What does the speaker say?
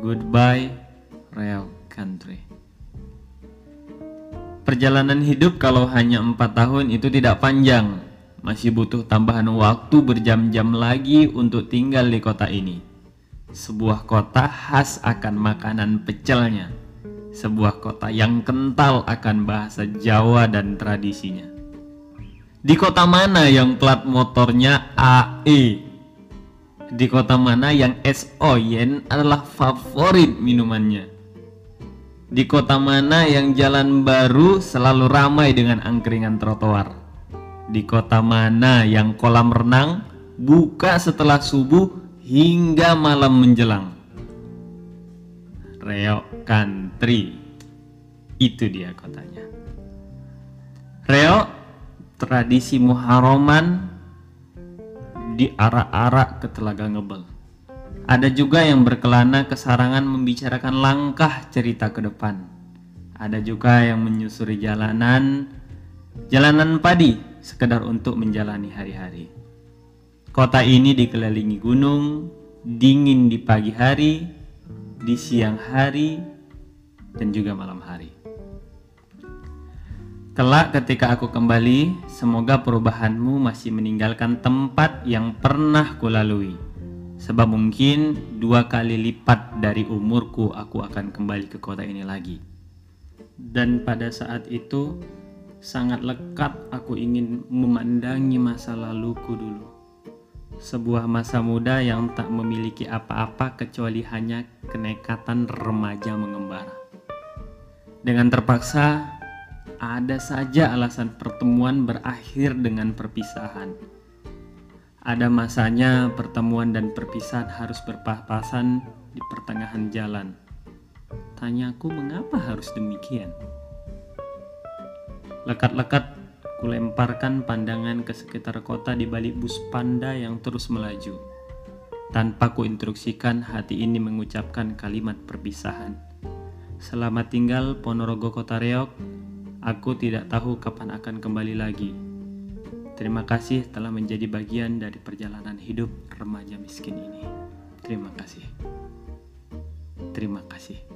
Goodbye, Real Country. Perjalanan hidup kalau hanya empat tahun itu tidak panjang. Masih butuh tambahan waktu berjam-jam lagi untuk tinggal di kota ini. Sebuah kota khas akan makanan pecelnya. Sebuah kota yang kental akan bahasa Jawa dan tradisinya. Di kota mana yang plat motornya AE? Di kota mana yang es oyen adalah favorit minumannya? Di kota mana yang jalan baru selalu ramai dengan angkringan trotoar? Di kota mana yang kolam renang buka setelah subuh hingga malam menjelang? Reok Country. Itu dia kotanya. Reok tradisi Muharraman diarak-arak ke Telaga Ngebel. Ada juga yang berkelana ke sarangan membicarakan langkah cerita ke depan. Ada juga yang menyusuri jalanan, jalanan padi sekedar untuk menjalani hari-hari. Kota ini dikelilingi gunung, dingin di pagi hari, di siang hari, dan juga malam hari. Kelak ketika aku kembali, semoga perubahanmu masih meninggalkan tempat yang pernah kulalui. Sebab mungkin dua kali lipat dari umurku aku akan kembali ke kota ini lagi. Dan pada saat itu, sangat lekat aku ingin memandangi masa laluku dulu. Sebuah masa muda yang tak memiliki apa-apa kecuali hanya kenekatan remaja mengembara. Dengan terpaksa, ada saja alasan pertemuan berakhir dengan perpisahan. Ada masanya pertemuan dan perpisahan harus berpapasan di pertengahan jalan. Tanyaku mengapa harus demikian? Lekat-lekat kulemparkan pandangan ke sekitar kota di balik bus panda yang terus melaju. Tanpa kuinstruksikan hati ini mengucapkan kalimat perpisahan. Selamat tinggal Ponorogo Kota Reok, Aku tidak tahu kapan akan kembali lagi. Terima kasih telah menjadi bagian dari perjalanan hidup remaja miskin ini. Terima kasih. Terima kasih.